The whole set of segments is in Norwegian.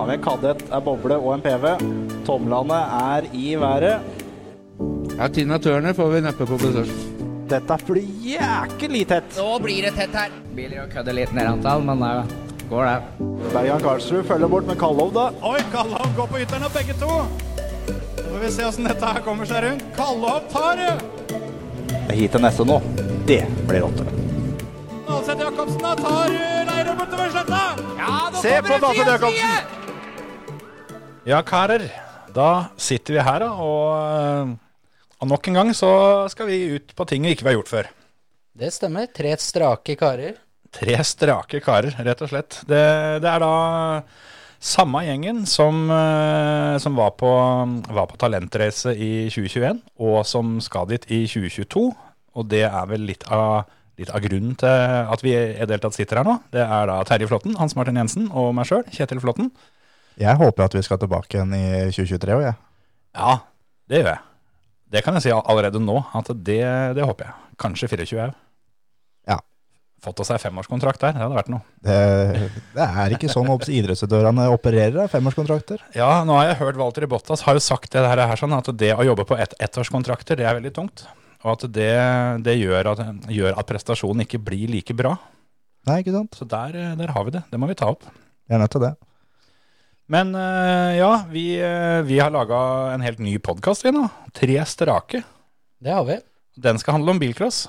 har vi en kadett, en boble og en PV. Tomlene er i været. Ja, Tina Turner får vi neppe på besøk. Dette blir jæklig tett. Nå blir det tett her. Biler og kødder litt ned antall, men det går det. Bergan Karlsrud følger bort med Kallov, da. Oi, Kallov går på ytteren begge to. Så får vi se åssen dette her kommer seg rundt. Kallov tar det! Det er hit til neste nå. Det blir rått. Nålseth Jacobsen da tar Leirø bortover sletta. Ja, nå Se kommer på fire Jacobsen. Ja, karer. Da sitter vi her, da, og, og nok en gang så skal vi ut på ting vi ikke har gjort før. Det stemmer. Tre strake karer. Tre strake karer, rett og slett. Det, det er da samme gjengen som, eh, som var, på, var på talentreise i 2021, og som skal dit i 2022. Og det er vel litt av, litt av grunnen til at vi i det hele tatt sitter her nå. Det er da Terje Flåtten, Hans Martin Jensen og meg sjøl, Kjetil Flåtten. Jeg håper at vi skal tilbake igjen i 2023 òg, jeg. Ja, det gjør jeg. Det kan jeg si allerede nå, at det, det håper jeg. Kanskje 24 òg. Ja. Fått oss ei femårskontrakt der, det hadde vært noe. Det, det er ikke sånn at idrettsutøverne opererer, av femårskontrakter. Ja, nå har jeg hørt Walter Bottas har jo sagt det her, sånn, at det å jobbe på ett ettårskontrakter, det er veldig tungt. Og at det, det gjør, at, gjør at prestasjonen ikke blir like bra. Nei, ikke sant? Så der, der har vi det. Det må vi ta opp. Vi er nødt til det. Men eh, ja, vi, eh, vi har laga en helt ny podkast, vi nå. Tre strake. Det har vi. Den skal handle om bilcross.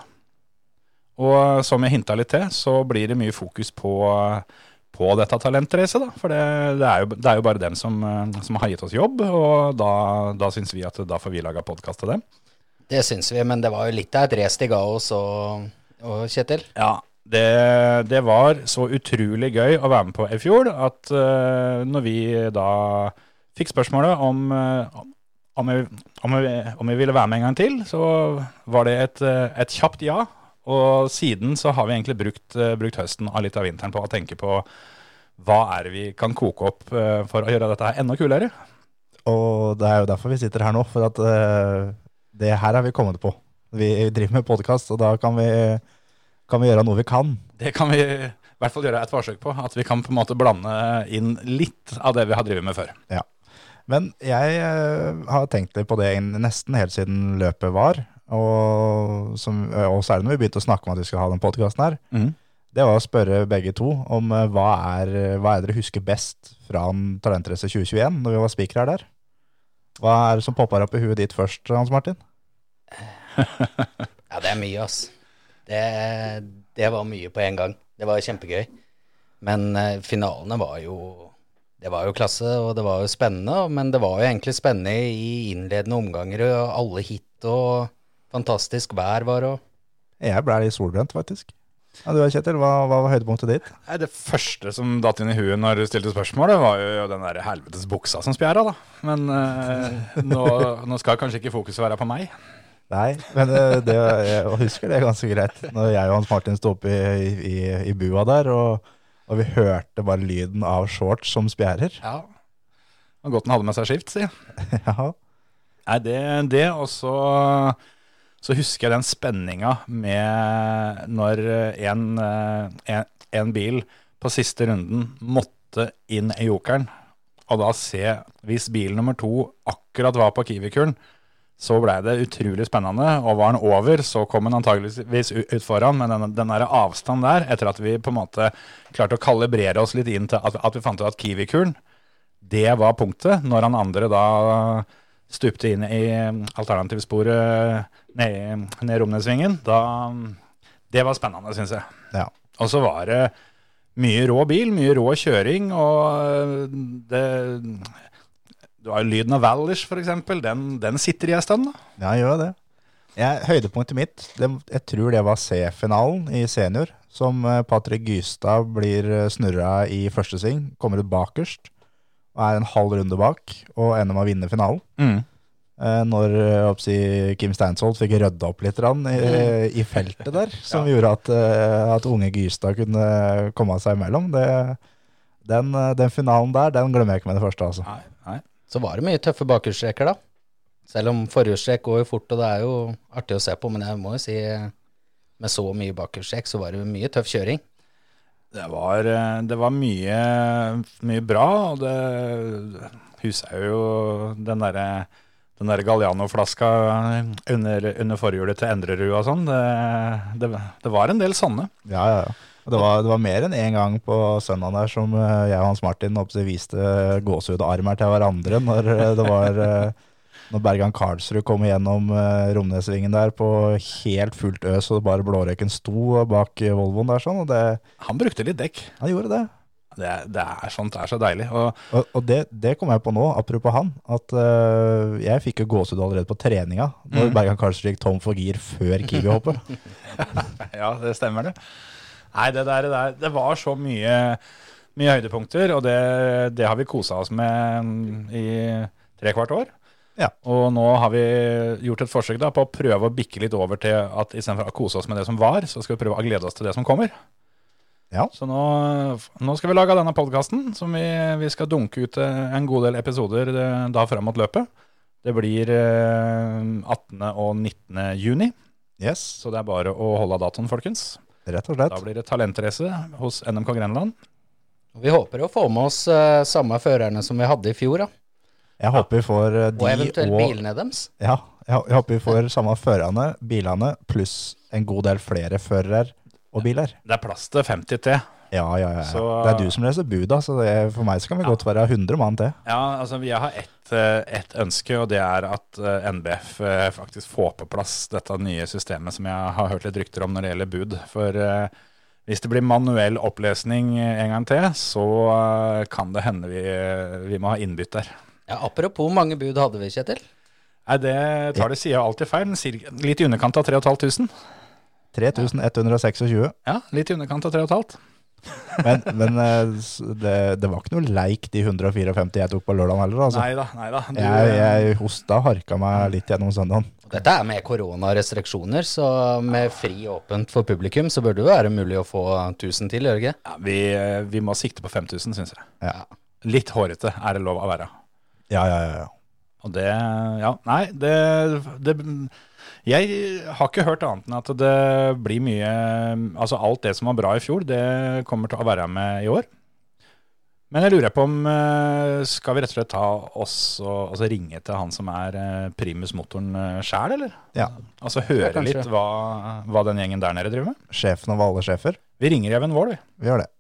Og som jeg hinta litt til, så blir det mye fokus på, på dette talentracet. da. For det, det, er jo, det er jo bare dem som, eh, som har gitt oss jobb, og da, da syns vi at da får vi laga podkast til dem. Det syns vi, men det var jo litt av et race de ga oss og, og Kjetil. Ja, det, det var så utrolig gøy å være med på i fjor at uh, når vi da fikk spørsmålet om, uh, om, vi, om, jeg, om jeg, ville være med en gang til, så var det et, uh, et kjapt ja. Og siden så har vi egentlig brukt, uh, brukt høsten og litt av vinteren på å tenke på hva er det vi kan koke opp for å gjøre dette her enda kulere. Og det er jo derfor vi sitter her nå, for at eh, det her har vi kommet på. Vi driver med podkast, og da kan vi, kan vi gjøre noe vi kan. Det kan vi i hvert fall gjøre et forsøk på. At vi kan på en måte blande inn litt av det vi har drevet med før. Men jeg eh, har tenkt litt på det nesten helt siden løpet var. Og, som, og særlig når vi begynte å snakke om at vi skal ha den podkasten her. Mm. Det var å spørre begge to om eh, hva er, hva er dere husker best fra en Talentrace 2021, når vi var spikere der? Hva er det som popper opp i huet ditt først, Hans Martin? Ja, det er mye, ass. Det, det var mye på en gang. Det var kjempegøy. Men eh, finalene var jo Det var jo klasse, og det var jo spennende. Men det var jo egentlig spennende i innledende omganger, og alle hit, og fantastisk vær var og Jeg ble litt solbrent, faktisk. Ja, du Kjetil, hva, hva var høydepunktet ditt? Nei, Det første som datt inn i huet når du stilte spørsmålet, var jo den der helvetes buksa som spjæra, da. Men eh, nå, nå skal kanskje ikke fokuset være på meg. Nei, men det, jeg husker det ganske greit. Når jeg og Hans Martin sto oppe i, i, i bua der, og, og vi hørte bare lyden av shorts som spjærer. Ja. Det var godt han hadde med seg skift, si. Ja, Nei, det, det og så så husker jeg den spenninga med når en, en, en bil på siste runden måtte inn i jokeren, og da se hvis bil nummer to akkurat var på Kiwi-kuren, så ble det utrolig spennende. Og var han over, så kom han antageligvis ut foran. Men den, den der avstanden der, etter at vi på en måte klarte å kalibrere oss litt inn til at, at vi fant ut at Kiwi-kuren, det var punktet. Når han andre da stupte inn i alternativsporet ned, ned Romnesvingen, da Det var spennende, syns jeg. Ja. Og så var det mye rå bil, mye rå kjøring, og det Du har jo lyden av Valish, f.eks. Den, den sitter i ei stund, da. ja gjør det. Jeg, høydepunktet mitt, det, jeg tror det var C-finalen i senior, som eh, Patrick Gystad blir eh, snurra i første sving, kommer ut bakerst, og er en halv runde bak, og ender med å vinne finalen. Eh, Når oppsi, Kim Steinsholt fikk rydda opp litt rann, i, i feltet der, som gjorde at, at unge Gystad kunne komme seg imellom. Det, den, den finalen der, den glemmer jeg ikke med det første. altså. Nei. Så var det mye tøffe bakhjulstreker, da. Selv om forhjulstrekk går jo fort, og det er jo artig å se på, men jeg må jo si med så mye bakhjulstrekk, så var det mye tøff kjøring. Det var, eh, det var mye, mye bra, og det husker jeg jo den derre den der Galliano-flaska under, under forhjulet til Endrerud og sånn. Det, det, det var en del sånne. Ja, ja, ja. Det var, det var mer enn én gang på søndag der som eh, jeg og Hans Martin oppsett, viste gåsehudarmer til hverandre når eh, det var eh, når Bergan Karlsrud kom igjennom Romnesvingen der på helt fullt øs, og bare blårøyken sto bak Volvoen der sånn, det, Han brukte litt dekk. han gjorde det. Det, det er sånt det er så deilig. Og Og, og det, det kom jeg på nå, apropos han, at uh, jeg fikk jo gåsehud allerede på treninga når mm. Bergan Karlsrud gikk tom for gir før Kiwi-hoppet. ja, det stemmer det. Nei, det der, det der det var så mye, mye høydepunkter, og det, det har vi kosa oss med mm, i tre kvart år. Ja. Og nå har vi gjort et forsøk da, på å prøve å bikke litt over til at istedenfor å kose oss med det som var, så skal vi prøve å glede oss til det som kommer. Ja. Så nå, nå skal vi lage denne podkasten, som vi, vi skal dunke ut eh, en god del episoder eh, da fram mot løpet. Det blir eh, 18. og 19. juni, Yes, så det er bare å holde av datoen, folkens. Rett og Da blir det talentrace hos NMK Grenland. Vi håper å få med oss uh, samme førerne som vi hadde i fjor, da. Jeg håper vi får uh, de Og eventuelt og bilene deres. Ja, jeg, jeg håper vi får samme førerne, bilene, pluss en god del flere førere og biler. Det er plass til 50 til. Ja, ja, ja. ja. Så- Det er du som leser buda, så det, for meg så kan vi godt være 100 mann til. Ja, altså Jeg har ett et ønske, og det er at eh, NBF eh, faktisk får på plass dette nye systemet som jeg har hørt litt rykter om når det gjelder bud. For eh, hvis det blir manuell opplesning en gang til, så eh, kan det hende vi, vi må ha innbytt der. Ja, apropos mange bud hadde vi, Kjetil. Nei, det tar det sida alltid feil. Litt i underkant av 3500. 3126. Ja, litt i underkant av 3500. Men, men eh, det, det var ikke noe leik de 154 jeg tok på lørdag heller. Altså. Neida, neida. Du, Jeg, jeg hosta og harka meg litt gjennom søndagen. Dette er med koronarestriksjoner, så med fri åpent for publikum, så bør det være mulig å få 1000 til, gjør det ikke? Ja, vi, vi må sikte på 5000, syns jeg. Ja. Litt hårete er det lov å være. Ja, ja, ja. ja. Og det Ja, nei, det, det Jeg har ikke hørt annet enn at det blir mye Altså alt det som var bra i fjor, det kommer til å være med i år. Men jeg lurer på om eh, Skal vi rett og slett ta oss og altså ringe til han som er eh, primusmotoren sjæl, eller? Ja. Altså høre litt hva, hva den gjengen der nede driver med? Sjefen over alle sjefer. Vi ringer Even Wold, vi. Vi gjør det.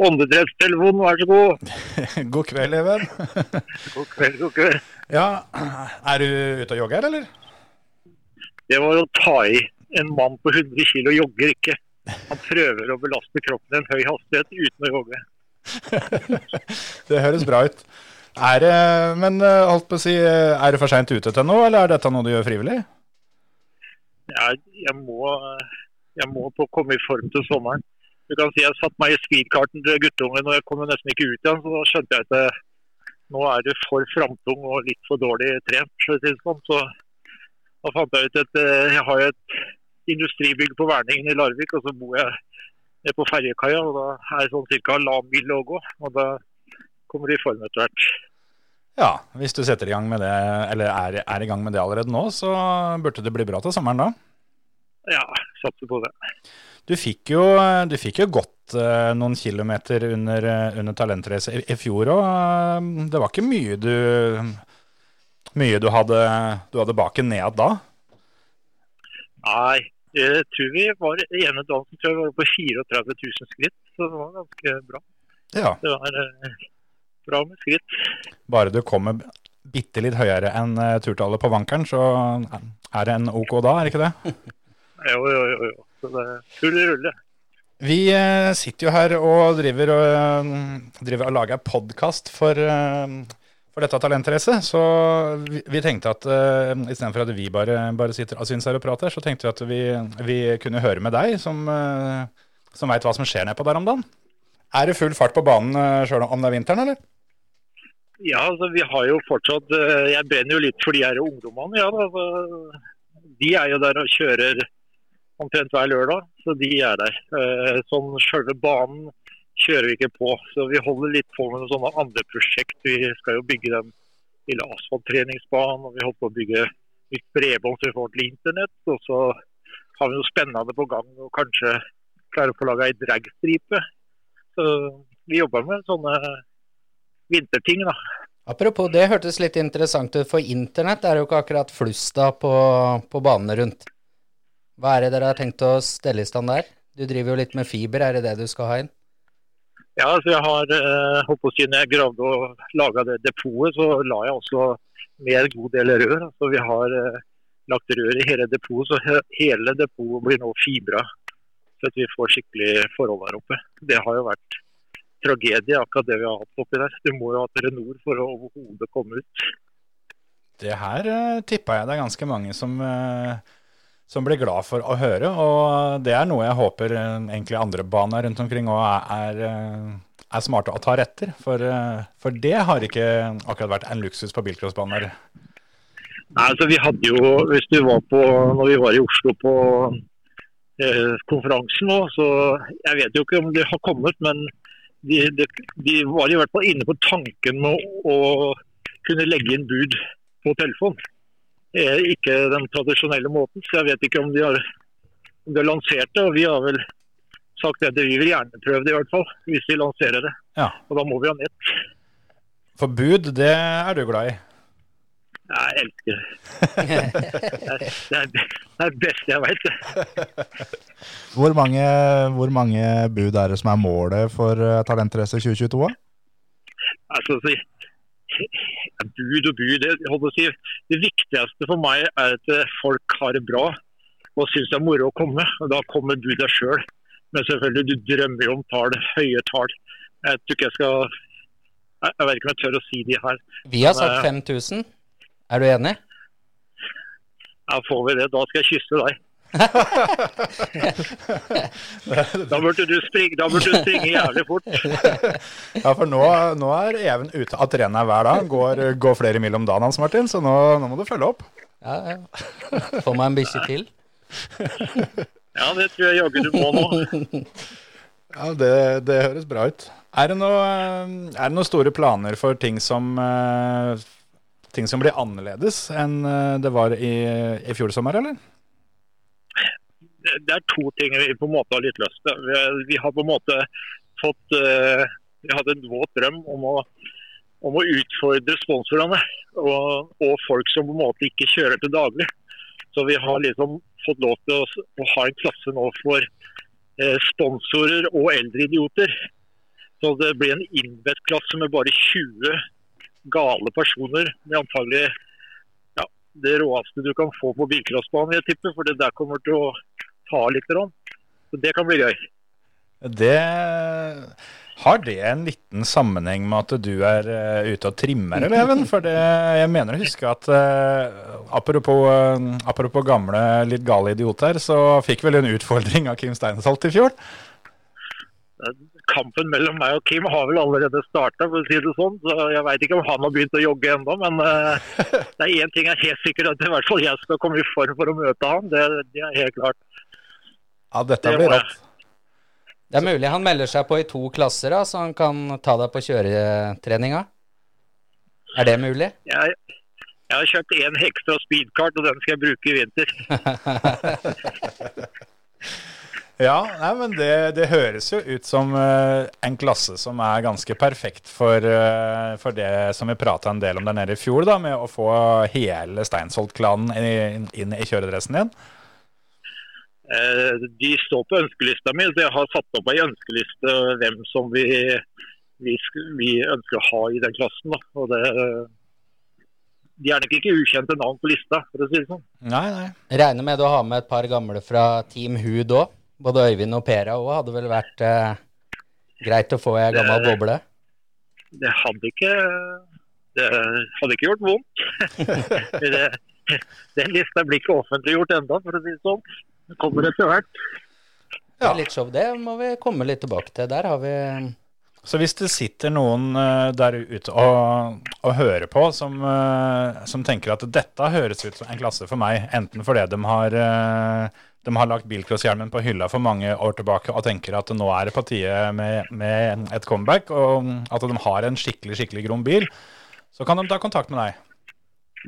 Åndedrettstelefon, vær så god. God kveld, Even. God kveld, god kveld. Ja, er du ute og jogger, eller? Det var å ta i. En mann på 100 kg jogger ikke. Han prøver å belaste kroppen i en høy hastighet uten å jogge. Det høres bra ut. Er det, men eh, holdt på å si, eh, er du for seint ute til nå, eller er dette noe du gjør frivillig? Jeg, jeg, må, jeg må på komme i form til sommeren. Du kan si Jeg satte meg i speedkarten til guttungen og jeg kom nesten ikke ut igjen. Så da skjønte jeg at nå er du for framtung og litt for dårlig trent. Så, sånn. så da fant jeg ut at eh, jeg har et industribygg på Verningen i Larvik, og så bor jeg nede på ferjekaia. og Da er det sånn ca. lav mil å gå. og Da kommer du i form etter hvert. Ja, hvis du setter i gang med det, eller er, er i gang med det allerede nå, så burde det bli bra til sommeren da. Ja, satser på det. Du fikk jo, du fikk jo gått uh, noen kilometer under, eh, under talentracet i, i fjor òg. Det var ikke mye du mye du hadde, du hadde baken ned da? Nei, jeg tror vi var ene dagen tror jeg var på 34 000 skritt. Så det var ganske bra. Ja. Det var uh, bra med skritt. Bare du kommer bitte litt høyere enn eh, turtallet på vankeren, så er det en OK da, er det ikke det? Jo, jo, jo. jo. Så det er full rulle. Vi eh, sitter jo her og driver og, eh, driver og lager podkast for, eh, for dette talentracet. Så vi, vi tenkte at uh, istedenfor at vi bare, bare sitter og syns her og prater, så tenkte vi at vi, vi kunne høre med deg, som, uh, som veit hva som skjer nedpå der om dagen. Er det full fart på banen sjøl om det er vinteren, eller? Ja, altså vi har jo fortsatt Jeg brenner jo litt for de her ungdommene. Ja, da, altså, de er jo der og kjører omtrent hver lørdag, så de er der. Eh, Sånn selve banen kjører vi ikke på. Så vi holder litt på med noen sånne andre prosjekt. Vi skal jo bygge den lille asfalttreningsbanen, og vi holder på å bygge nytt bredbånd så vi får til internett. Og så har vi noe spennende på gang og kanskje klarer å få laga ei dragstripe. Så vi jobber med sånne vinterting, da. Apropos, det hørtes litt interessant ut, for internett er jo ikke akkurat flust på, på banene rundt. Hva er det dere har tenkt å stelle i stand der? Du driver jo litt med fiber, er det det du skal ha inn? Ja, så jeg har, eh, holdt på å si, når jeg gravde og laga det depotet, så la jeg også med en god del rør. Så vi har eh, lagt rør i hele depotet, så hele depotet blir nå fibra. Så at vi får skikkelig forhold der oppe. Det har jo vært tragedie, akkurat det vi har hatt oppi der. Du må jo ha Telenor for å overhodet komme ut. Det her uh, tippa jeg det er ganske mange som, uh, som blir glad for å høre. Og det er noe jeg håper uh, egentlig andre baner rundt omkring òg er, er, er, smarte å ta etter. For, for, det har ikke akkurat vært en luksus på bilcrossbaner. Nei, altså vi hadde jo, hvis du var på, når vi var i Oslo på konferansen nå, så jeg vet jo ikke om det har kommet, men de, de, de, var i hvert fall inne på tanken med å, å kunne legge inn bud på telefon. Eh, ikke den tradisjonelle måten, så jeg vet ikke om de har, om de har lansert det. og Vi har vel sagt at vi vil gjerne prøve det, i hvert fall, hvis de lanserer det. Ja. Og da må vi ha nett. For bud, det er du glad i? Jeg elsker det. Det er det, er beste jeg veit. Hvor mange, hvor mange bud er det som er målet for uh, Talentrace 2022? Altså, bud og bud. Det, si, det viktigste for meg er at eh, folk har det bra og syns det er moro å komme. og Da kommer du deg sjøl. Men selvfølgelig, du drømmer jo om tall, høye tall. Jeg tror ikke jeg skal Jeg vet ikke om jeg tør å si de her. Vi har sagt 5000. Er du enig? Ja, får vi det. Da skal jeg kysse deg. Da burde du springe, da burde du springe jævlig fort. ja, for nå, nå er Even ute av trenet hver dag. Går, går flere mil om dagen, Hans Martin, så nå, nå må du følge opp. Ja, ja. Få meg en bikkje til. ja, det tror jeg jaggu du må nå. Ja, det, det, høres bra ut. Er det, noe, er det noen store planer for ting som uh, ting som blir annerledes enn eh, det var i, i fjor sommer, eller? Det er to ting vi på en måte har litt lyst til. Vi, har på en måte fått uh, Vi hadde en våt drøm om å, om å utfordre sponsorene og, og, folk som på en måte ikke kjører til daglig. Så vi har liksom fått lov til å, å ha en klasse nå for uh, sponsorer og eldre idioter. Så det blir en innbedt-klasse med bare 20 gale personer med antagelig det råeste du kan få på bilcrossbanen, jeg tipper. For det der kommer til å ta litt. Så det kan bli gøy. Det har det en liten sammenheng med at du er uh, ute og trimmer eleven? For det, jeg mener å huske at uh, apropos, uh, apropos, gamle, litt gale idioter, så fikk vel en utfordring av Kim Steinsholt i fjor? kampen mellom meg og Kim har vel allerede starta, for å si det sånn. Så jeg veit ikke om han har begynt å jogge ennå, men det er én ting jeg er helt sikker at i hvert fall jeg skal komme i form for å møte han. Det, det er helt klart. Ja, dette blir rått. Det er mulig han melder seg på i to klasser, da, så han kan ta deg på kjøretreninga? Er det mulig? Jeg, jeg har kjøpt én hekstra speedkart, og den skal jeg bruke i vinter. Ja, nei, men det, det, høres jo ut som uh, en klasse som er ganske perfekt for, uh, for det som vi prata en del om der nede i fjor, da, med å få hele Steinsholt-klanen inn, inn i kjøredressen din. Uh, de står på ønskelista mi, jeg har satt opp ei ønskeliste hvem som vi, vi, vi, ønsker å ha i den klassen. Da. Og det, de er nok ikke ukjente navn på lista, for å si det sånn. Nei, nei. Regner med å ha med et par gamle fra Team Hood òg? Både Øyvind og Pera òg hadde vel vært eh, greit å få ei gammel boble? Det hadde ikke Det hadde ikke gjort vondt. det, den lista blir ikke offentliggjort ennå, for å si det sånn. Det kommer etter hvert. Ja. Litt show, det må vi komme litt tilbake til. Der har vi så hvis det sitter noen uh, der ute og, og hører på som, uh, som, tenker at dette høres ut som en klasse for meg, enten fordi de har uh, de har lagt bilcrosshjelmen på hylla for mange år tilbake og tenker at nå er det på tide med, med, et comeback, og at de har en skikkelig skikkelig grom bil, så kan de ta kontakt med deg.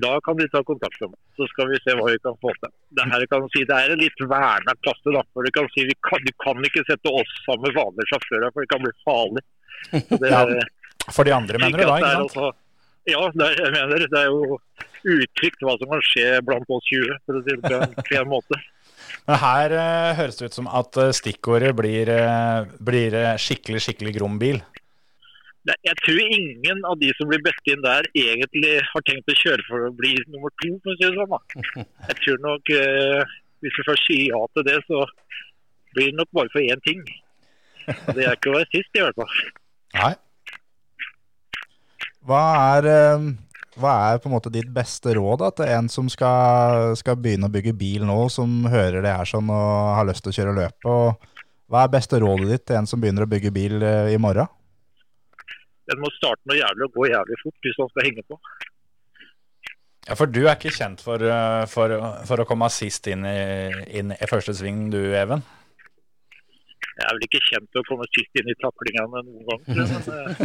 Da kan de ta kontakt med meg. Så skal vi se hva vi kan få til. Det her kan si, det er en litt verna klasse. da, for Du kan si, vi kan, du kan ikke sette oss sammen med vanlige sjåfører, for det kan bli farlig. Det, Ja, For de andre, mener du da? ikke er sant? Også, ja, det er, jeg mener det er jo utrygt hva som kan skje blant oss 20, for å si det på en måte. Men her uh, høres det ut som at eh, stikkordet blir, uh, blir skikkelig, skikkelig grom bil. Jeg tror ingen av de som blir bedt inn der, egentlig har tenkt å kjøre for å bli nummer to, for å si det sånn. da. Jeg tror nok, eh, hvis vi først sier ja til det, så blir det nok bare for én ting. Og det er ikke å være sist, i hvert fall. Nei. Hva er, eh, hva er på en måte ditt beste råd da, til en som skal, skal begynne å bygge bil nå, som hører det her sånn og har lyst til å kjøre løpet? Hva er beste rådet ditt til en som begynner å bygge bil eh, i morgen? Den må starte noe jævlig og gå jævlig fort hvis man skal henge på. Ja, For du er ikke kjent for, eh, for, for å komme sist inn i, inn i første sving, du, Even? Jeg er vel ikke kjent for å komme sist inn i taklingene noen gang. Men, eh,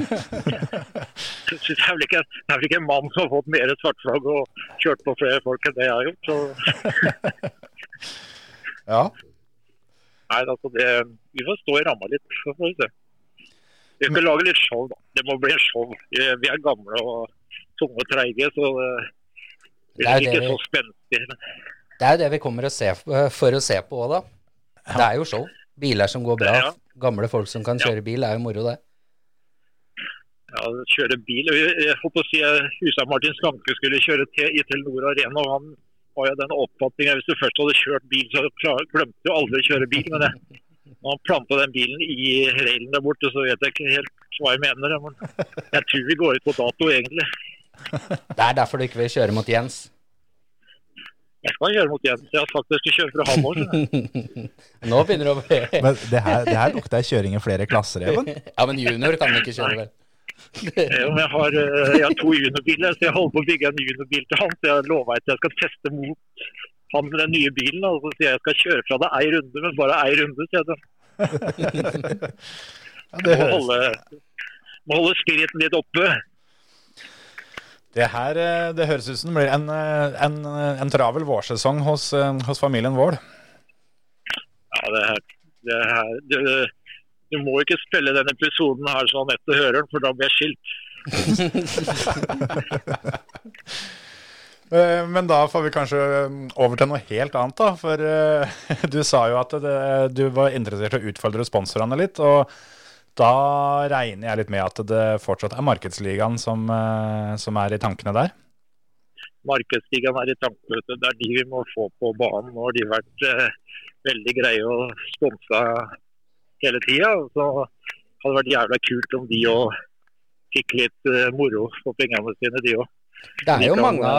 jeg synes jeg er vel ikke, jeg er vel ikke en mann som har fått mer svartflagg og kjørt på flere folk enn det jeg har gjort. Så Ja. nei, altså det, vi får stå i ramma litt, så får vi se. Vi skal lage litt show, da. Det må bli en show. Vi vi er gamle og tunge og treige, så det Det blir er ikke vi- så spenstig. Det er jo det vi kommer å se, for å se på òg, da. Det er jo show. Biler som går bra. Ja. Gamle folk som kan kjøre bil, er jo moro, det. ja, kjøre bil Jeg jeg holdt på å si eh, Husa Martin Skanke skulle kjøre til i Telenor Arena. og Han har jo den oppfatningen hvis du først hadde kjørt bil, så glemte du aldri å kjøre bil. Men det, når han planta den bilen i railen der borte, så vet jeg ikke helt hva jeg mener. Men jeg tror vi går ut på dato, egentlig. Det er derfor du ikke vil kjøre mot Jens. Jeg skal kjøre mot Jens. Jeg har sagt jeg skal kjøre fra Hamar. òg. Nå begynner det å bli Men det her, det her lukter kjøring i flere klasser, Even. Ja, men junior kan du ikke kjøre, vel? Jo, Jeg har, eh, jeg har to juniorbiler, så jeg holder på å bygge en juniorbil til han. Så jeg lover at jeg skal teste mot han med den nye bilen. Og så sier jeg jeg skal kjøre fra det ei runde, men bare ei runde. sier jeg. Ja, det Må høres, holde, må holde spiriten litt oppe. Det her eh, det høres ut som det blir en, eh, en, eh, en travel vårsesong hos, hos familien Vål. Ja, det her, det her du, Du må ikke spille denne episoden her så Anette hører den, for da blir jeg skilt. Eh, Men da får vi kanskje eh, over til noe helt annet, da. For eh, du sa jo at det, du var interessert i å utfordre sponsorene litt. Og da regner jeg litt med at det fortsatt er Markedsligaen som, som er i tankene der. Markedsligaen er i tankene. Det er de vi må få på banen. Nå har de vært eh, veldig greie å sponse hele tida. Så hadde det vært jævla kult om de òg fikk litt eh, moro for pengene sine, de òg. Det er jo mange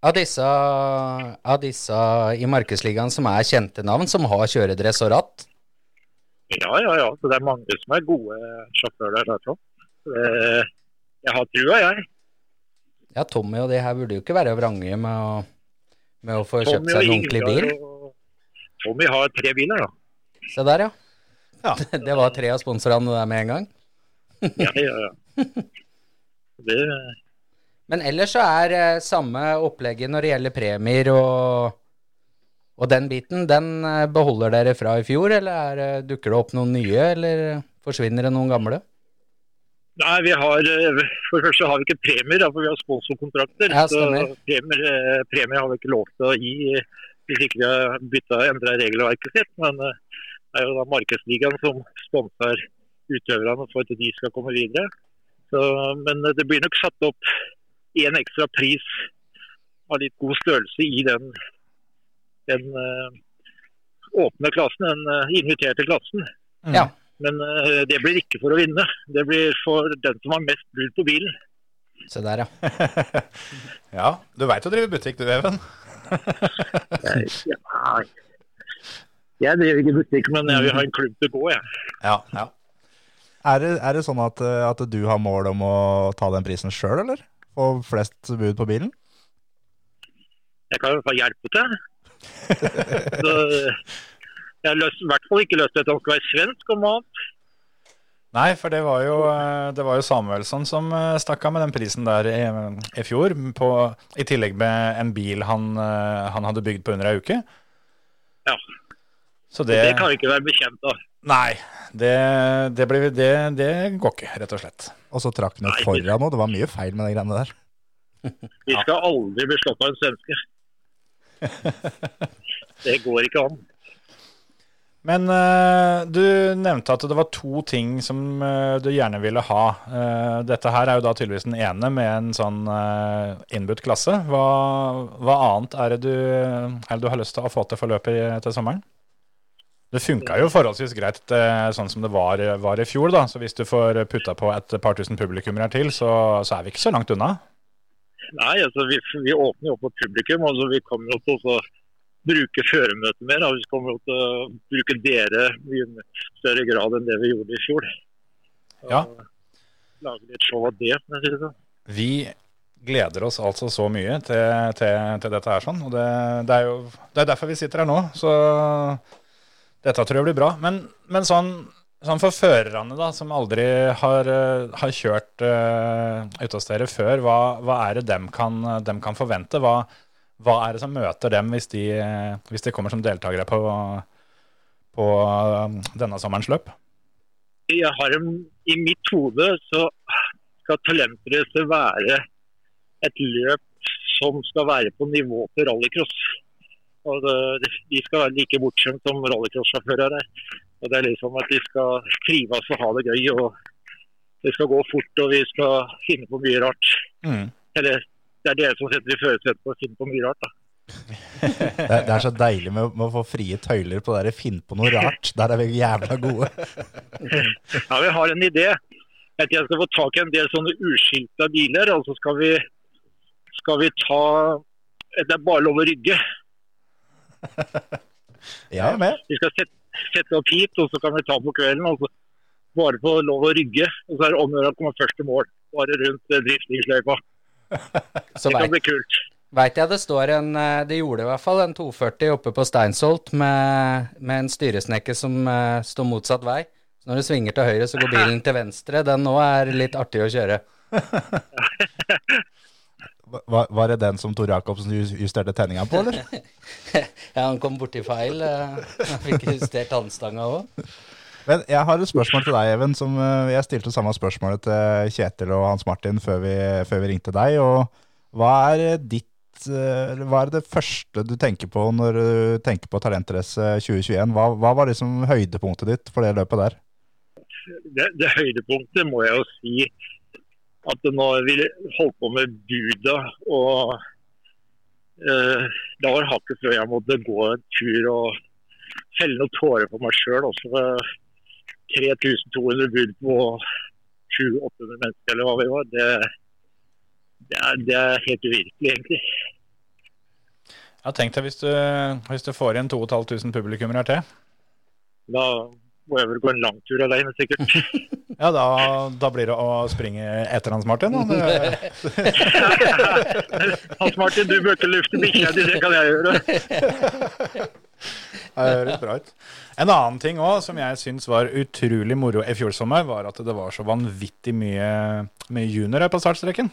av, disse, av disse i Markedsligaen som er kjente navn, som har kjøredress og ratt. Ja, ja, ja. Så det er mange som er gode sjåfører derfra. Eh, jeg har trua, jeg. Ja, Tommy og de her burde jo ikke være vrange med å, med å få kjøpt seg en ordentlig bil. Og Tommy har tre biler, da. Se der, ja. Ja. Det var tre av sponsorene der med en gang. Ja, ja, ja. Det, Men ellers så er eh, samme opplegget når det gjelder premier og, og den biten, den eh, beholder dere fra i fjor, eller er, dukker det opp noen nye, eller forsvinner det noen gamle? Nei, vi har, eh, For det første har vi ikke premier, for vi har sponsorkontrakter. Ja, så premier, eh, premier har vi ikke lov til å gi eh, hvis ikke vi har bytta endra regelverket sitt. Men eh, det er jo da Markedsligaen som sponser utøverne for at de skal komme videre. Så, men eh, det blir nok satt opp én ekstra pris av litt god størrelse i den, den uh, åpne klassen, den uh, inviterte klassen. Ja. Men uh, det blir ikke for å vinne. Det blir for den som har mest brudd på bilen. Se der, ja. Ja, du veit å drive butikk du, Even. Ja, jeg driver ikke butikk, men jeg vil ha en klubb til å gå, jeg. Ja, ja. er, det, er det sånn at, at du har mål om å ta den prisen sjøl, eller? Få flest bud på bilen? Jeg kan i hvert fall hjelpe til. Så, jeg har i hvert fall ikke lyst til at han skal være svensk og mat. Nei, for det var jo, eh, det var jo Samuelsson som eh, stakk av med den prisen der i, i fjor. På, I tillegg med en bil han, eh, han hadde bygd på under ei uke. Ja. Så Det, det, kan vi ikke være bekjent av. Nei, det, det, ble, det, det går ikke, rett og slett. Og så trakk han ut foran òg. Det var mye feil med de greiene der. Vi skal aldri bli slått av en svenske. Det går ikke an. Men uh, du nevnte at det var to ting som uh, du gjerne ville ha. Uh, dette her er jo da tydeligvis den ene med en sånn uh, innbudt klasse. Hva, hva annet er det, du, er det du har lyst til å få til forløpet løpet til sommeren? Det funka jo forholdsvis greit eh, sånn som det var, var i fjor, da. Så hvis du får putta på et par tusen publikummere til, så, så er vi ikke så langt unna. Nei, altså vi, vi åpner jo opp for publikum. altså Vi kommer jo til å bruke føremøtet mer. da. Vi kommer jo til å bruke dere i større grad enn det vi gjorde i fjor. Så, Ja. Lage litt show av det, Men å det sånn. Vi gleder oss altså så mye til, til, til dette her sånn. Og det, det er jo det er derfor vi sitter her nå. Så dette tror jeg blir bra. Men, men sånn, sånn for førerne da, som aldri har, eh, har kjørt uh, utestere hos dere før, hva, hva er det dem kan, dem kan forvente? Hva, hva er det som møter dem hvis de, eh, hvis de kommer som deltakere på, på eh, denne sommerens løp? Jeg har en, I mitt hode så skal talentrace være et løp som skal være på nivå til rallycross. Og det, de skal være like bortskjemt som rallycross-sjåfører er. Og det er liksom at de skal trives og ha det gøy. og Det skal gå fort, og vi skal finne på mye rart. Mm. Eller det er dere som setter i førersetet på å finne på mye rart. da. Det, det er så deilig med, med å få frie tøyler på det der. Finn på noe rart. Der er vi jævla gode. Ja, Vi har en idé. At jeg skal få tak i en del sånne uskilta biler. Og så skal vi, skal vi ta Det er bare lov å rygge. Jeg er med. Vi skal sette, sette opp hit, og så kan vi ta på kvelden. og så Bare få lov å rygge. Og så er det om å gjøre å komme først til mål. Bare rundt eh, driftingsløypa. Så Det kan bli kult. vet jeg det står en eh, Det gjorde i hvert fall en 240 oppe på Steinsholt med, med en styresnekke som uh, står motsatt vei. Så når du svinger til høyre, så går bilen til venstre. Den nå er litt artig å kjøre. Var, var det den som Tor Jacobsen justerte tenninga på, eller? Ja, han kom borti feil. eh, Han fikk justert tannstanga òg. Men jeg har et spørsmål til deg, Even. Som eh, jeg stilte samme spørsmålet til Kjetil og Hans Martin før vi, før vi ringte deg. Og hva er ditt eh, Hva er det første du tenker på når du tenker på Talentrace 2021? Hva, hva var liksom høydepunktet ditt for det løpet der? det, det høydepunktet må jeg jo si at når vi holdt på med Buda og eh, Da var hakket før jeg måtte gå en tur og felle noen tårer på meg sjøl. Også med 3200 bud på 700-800 mennesker, eller hva vi var. Det, det, er, det er helt uvirkelig, egentlig. Ja, tenk deg hvis du, hvis du får igjen 2500 publikummere til. Da må jeg vel gå en lang tur alene, sikkert. Ja, da, da blir det å springe etter Hans Martin. Da. Hans Martin, du bør ikke lufte bikkja di, det kan jeg gjøre. det høres bra ut. En annen ting òg som jeg syns var utrolig moro i fjor sommer, var at det var så vanvittig mye, mye juniorer på startstreken.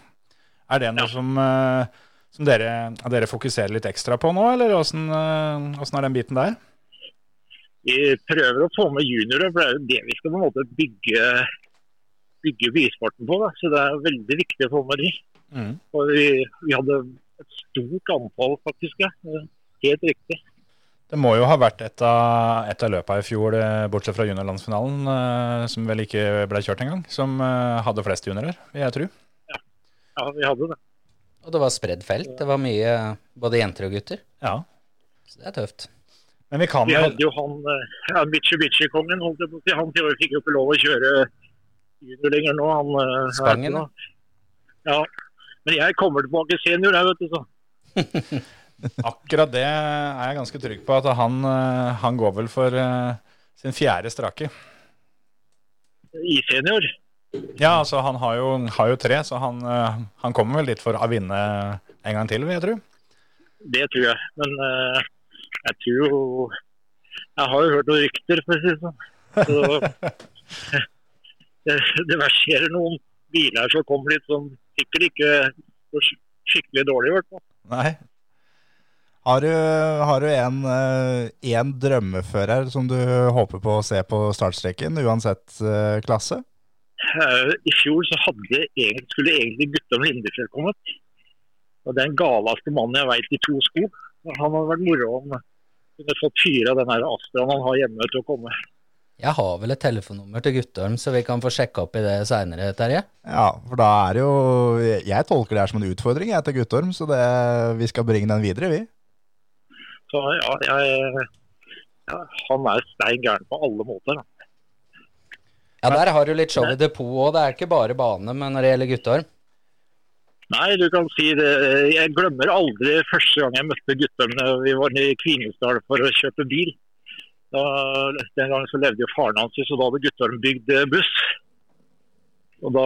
Er det noe som, eh, som dere, dere fokuserer litt ekstra på nå, eller åssen eh, åssen er den biten der? Vi prøver å få med juniorer, for det er jo det vi skal på en måte bygge, bygge bysporten på. Da. Så det er veldig viktig å få med de. Mm. Og vi, vi hadde et stort antall, faktisk. Ja. Helt riktig. Det må jo ha vært et av, et av løpene i fjor, eh, bortsett fra juniorlandsfinalen, eh, som vel ikke ble kjørt engang, som eh, hadde flest juniorer, vil jeg tro. Ja, vi hadde det. Og det var spredd felt. Det var mye både jenter og gutter. Ja. Så det er tøft. Men vi kan Vi hadde jo han eh, ja, Mitsubishi-kongen. holdt jeg på å si. Han fikk jo ikke lov å kjøre junior lenger nå. Han, eh, Spangen, da? Ja. Men jeg kommer tilbake senior, jeg, vet du. så. Akkurat det er jeg ganske trygg på, at han, eh, han går vel for sin fjerde strake. I senior. Ja, altså han har jo, har jo tre, så han, han kommer vel dit for å vinne en gang til, vil jeg tro. Det tror jeg. Men eh, jeg tror jo Jeg har jo hørt noen rykter, for å si det sånn. Så det, det verserer noen biler som kommer dit som sikkert ikke går skikkelig dårlig, i hvert fall. Nei. Har du, har du en, eh, en drømmefører som du håper på å se på startstreken, uansett eh, klasse? Eh, I fjor så hadde skulle egentlig Guttorm Lindefjell kommet. Og Den galeste mannen jeg veit i to sko. Han hadde vært moro om kunne fått fyra den her Astraen han har hjemme til å komme. Jeg har vel et telefonnummer til Guttorm, så vi kan få sjekke opp i det seinere, Terje. Ja, for da er det jo Jeg tolker det her som en utfordring jeg til Guttorm, så det, vi skal bringe den videre, vi. Så ja, jeg, ja han er stein gæren på alle måter. Da. Ja, der har du litt show i depot òg. Det er ikke bare bane, men når det gjelder Guttorm. Nei, du kan si det. Jeg glemmer aldri første gang jeg møtte guttene. Vi var i Kvinesdal for å kjøpe bil. Da, den gangen så levde jo faren hans, så da hadde Guttorm bygd eh, buss. Og da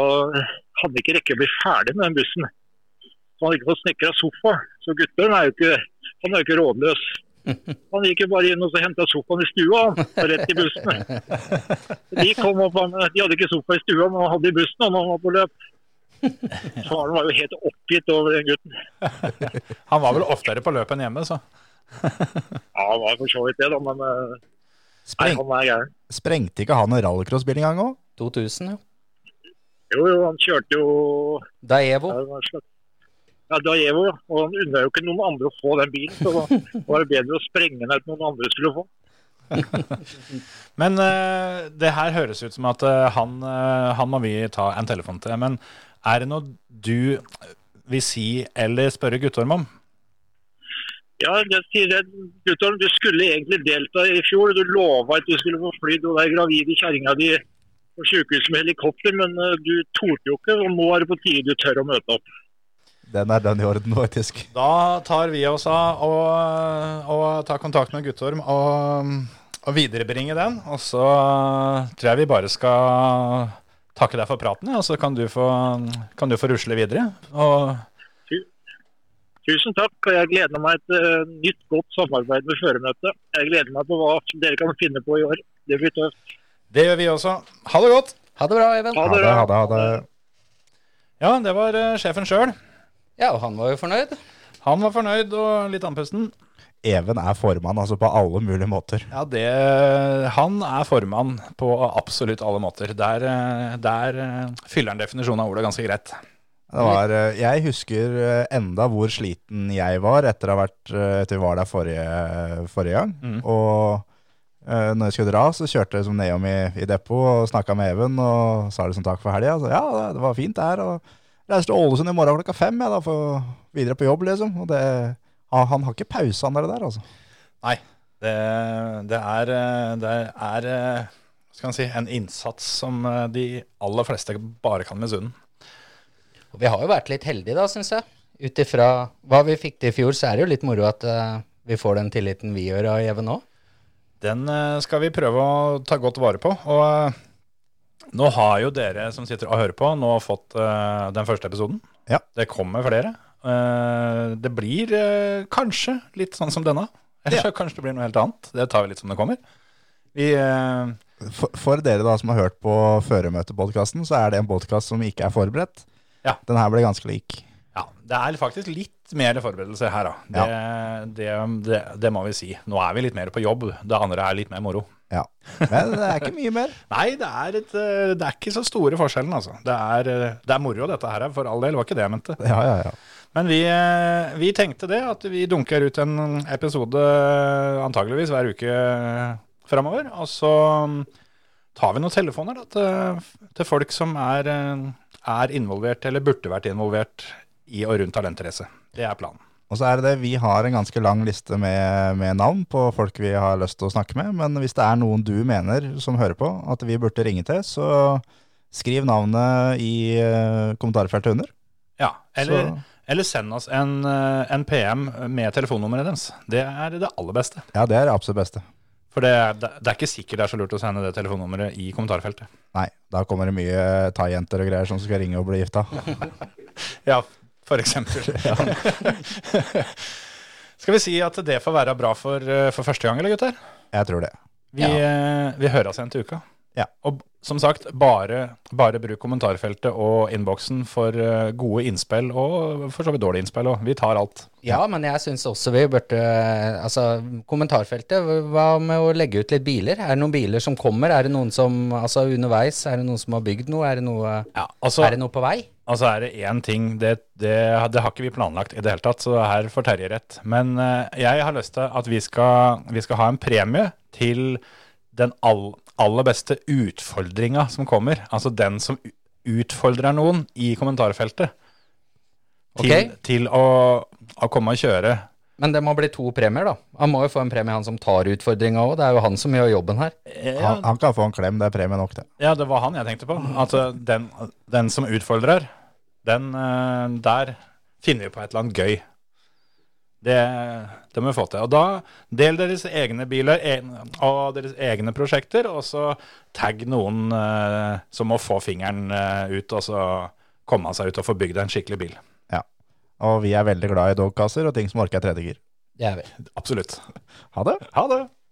hadde ikke rekke å bli ferdig med den bussen. Så han hadde ikke fått snekra sofa. Så Guttorm er jo ikke, han er jo ikke rådløs. Han gikk jo bare inn og så henta sofaen i stua, og rett i bussen. De kom opp, han- de hadde ikke sofa i stua, men han hadde i bussen og han var på løp. Faren var jo helt oppgitt over den gutten. Han var vel oftere på løp enn hjemme, så. Ja, han var for så vidt det, da, men Spreng... nei, han er gæren. sprengte ikke han en rallycrossbil en gang òg? 2000, jo. Jo, jo, han kjørte jo Daevo. ja, ja, Daevo, ja. Og han unna jo ikke noen andre å få den bilen, så da var det bedre å sprenge den enn at noen andre skulle få. Men uh, det her høres ut som at uh, han, uh, han må vi ta en telefon til. Men er det noe du vil si eller spørre Guttorm om? Ja, jeg sier det, Guttorm, du skulle egentlig delta i fjor. Du lova at du skulle få fly og være gravide i kjerringa di på sykehuset med helikopter, men eh, du torde jo ikke. Og nå er det på tide du tør å møte opp. Den er den i orden, faktisk. Da tar vi oss av å og ta kontakt med Guttorm og, og viderebringe den. Og så tror jeg vi bare skal takke deg for praten, og så kan du få, kan du få rusle videre. Og Tusen takk, og jeg gleder meg til et nytt, godt samarbeid med føremøtet. Jeg gleder meg på hva dere kan finne på i år. Det blir tøft. det gjør vi også. Ha det godt! Ha det bra, Even. Ha det ha det, ha det. Ja, det var eh, sjefen sjøl. Ja, og han var jo fornøyd. Han var fornøyd og litt andpusten. Even er formann, altså på alle mulige måter. Ja, det, han er formann på absolutt alle måter. Der, eh, der eh, fyller han definisjonen av ordet ganske greit. Det var, eh, jeg husker enda hvor sliten jeg var etter, å ha vært, etter vi var der forrige, forrige gang. Mm. Og når jeg skulle dra, så kjørte jeg som Neom i, i depot og snakka med Even og sa liksom takk for helga. Ja, det- det var fint det her. Og reiste til Ålesund i morgen klokka fem jeg, da, for videre på jobb, liksom. Og det, han, han har ikke pause, han der, der altså. Det, det er, eh, det er eh, skal man si, en innsats som eh, de aller fleste bare kan misunne. Vi har jo vært litt heldige, da, syns jeg. Ut ifra hva vi fikk til i fjor, så er det jo litt moro at vi får den tilliten vi gjør av Even nå. Den skal vi prøve å ta godt vare på. Og nå har jo dere som sitter og hører på, nå fått den første episoden. Ja. Det kommer flere. Eh, det blir eh, kanskje litt sånn som denne. Eller så kanskje det blir noe helt annet. Det tar vi litt som det kommer. Vi eh, For, for dere da som har hørt på Føremøtepodkasten, så er det en podkast som ikke er forberedt. Ja. Den her ble ganske lik. Ja, det er faktisk litt mer forberedelse her, da. Det, det, det, det må vi si. Nå er vi litt mer på jobb. Det andre er litt mer moro. Ja. Men det er ikke mye mer. Nei, det er, et, det er ikke så store forskjellen, altså. Det er, det er moro, dette her, for all del. Det var ikke det jeg mente. Ja, ja, ja. Men vi, eh, vi tenkte det, at vi dunker ut en episode antageligvis hver uke framover. Og så mm, tar vi noen telefoner da, til, til folk som er, eh, er involvert, eller burde vært involvert i og rundt talentrace. Det er planen. Og så er det det, vi har en ganske lang liste med, med navn på folk vi har lyst til å snakke med. Men hvis det er noen du mener som hører på at vi burde ringe til, så skriv navnet i eh, kommentarfeltet under. Ja, eller, Så, eller send oss en, eh, en PM med telefonnummeret deres. Det er det aller beste. ja, det er det absolutt beste. For det, det, det er ikke sikkert det er så lurt å sende det telefonnummeret i kommentarfeltet. Nei, da kommer det mye thaijenter og greier som skal ringe og bli gifta. Ja, for eksempel. Skal vi si at det får være bra for, eh, for første gang, eller gutter? Jeg tror det. Vi, ja. vi høres igjen til uka. Ja. Og som sagt, bare, bare bruk kommentarfeltet og innboksen for eh, gode innspill, og for så vidt dårlige innspill òg. Vi tar alt. Ja, men jeg syns også vi burde Altså, kommentarfeltet, hva med å legge ut litt biler? Er det noen biler som kommer? Er det noen som Altså, underveis, er det noen som har bygd noe? Er det noe, Ja, altså, er det noe på vei? altså er det én ting, det, det, det har ikke vi planlagt i det hele tatt, så her får Terje rett. Men eh, jeg har lyst til at vi skal, vi skal ha en premie til den all, aller beste utfordringa som kommer. Altså den som utfordrer noen i kommentarfeltet. Til, okay. til å, å komme og kjøre. Men det må bli to premier, da. Han må jo få en premie, han som tar utfordringa òg. Det er jo han som gjør jobben her. Han, han kan få en klem, det er premie nok, det. Ja, det var han jeg tenkte på. Altså, den, den som utfordrer, den eh, Der finner vi på et eller annet gøy. Det, det må vi få til. Og da del deres egne biler en, og deres egne prosjekter, og så tagg noen eh, som må få fingeren eh, ut, og så komme seg ut og få bygd en skikkelig bil. Ja. Og vi er veldig glad i dogkasser og ting som orker tredjegir. Det er vi. Absolutt. Ha det! Ha det!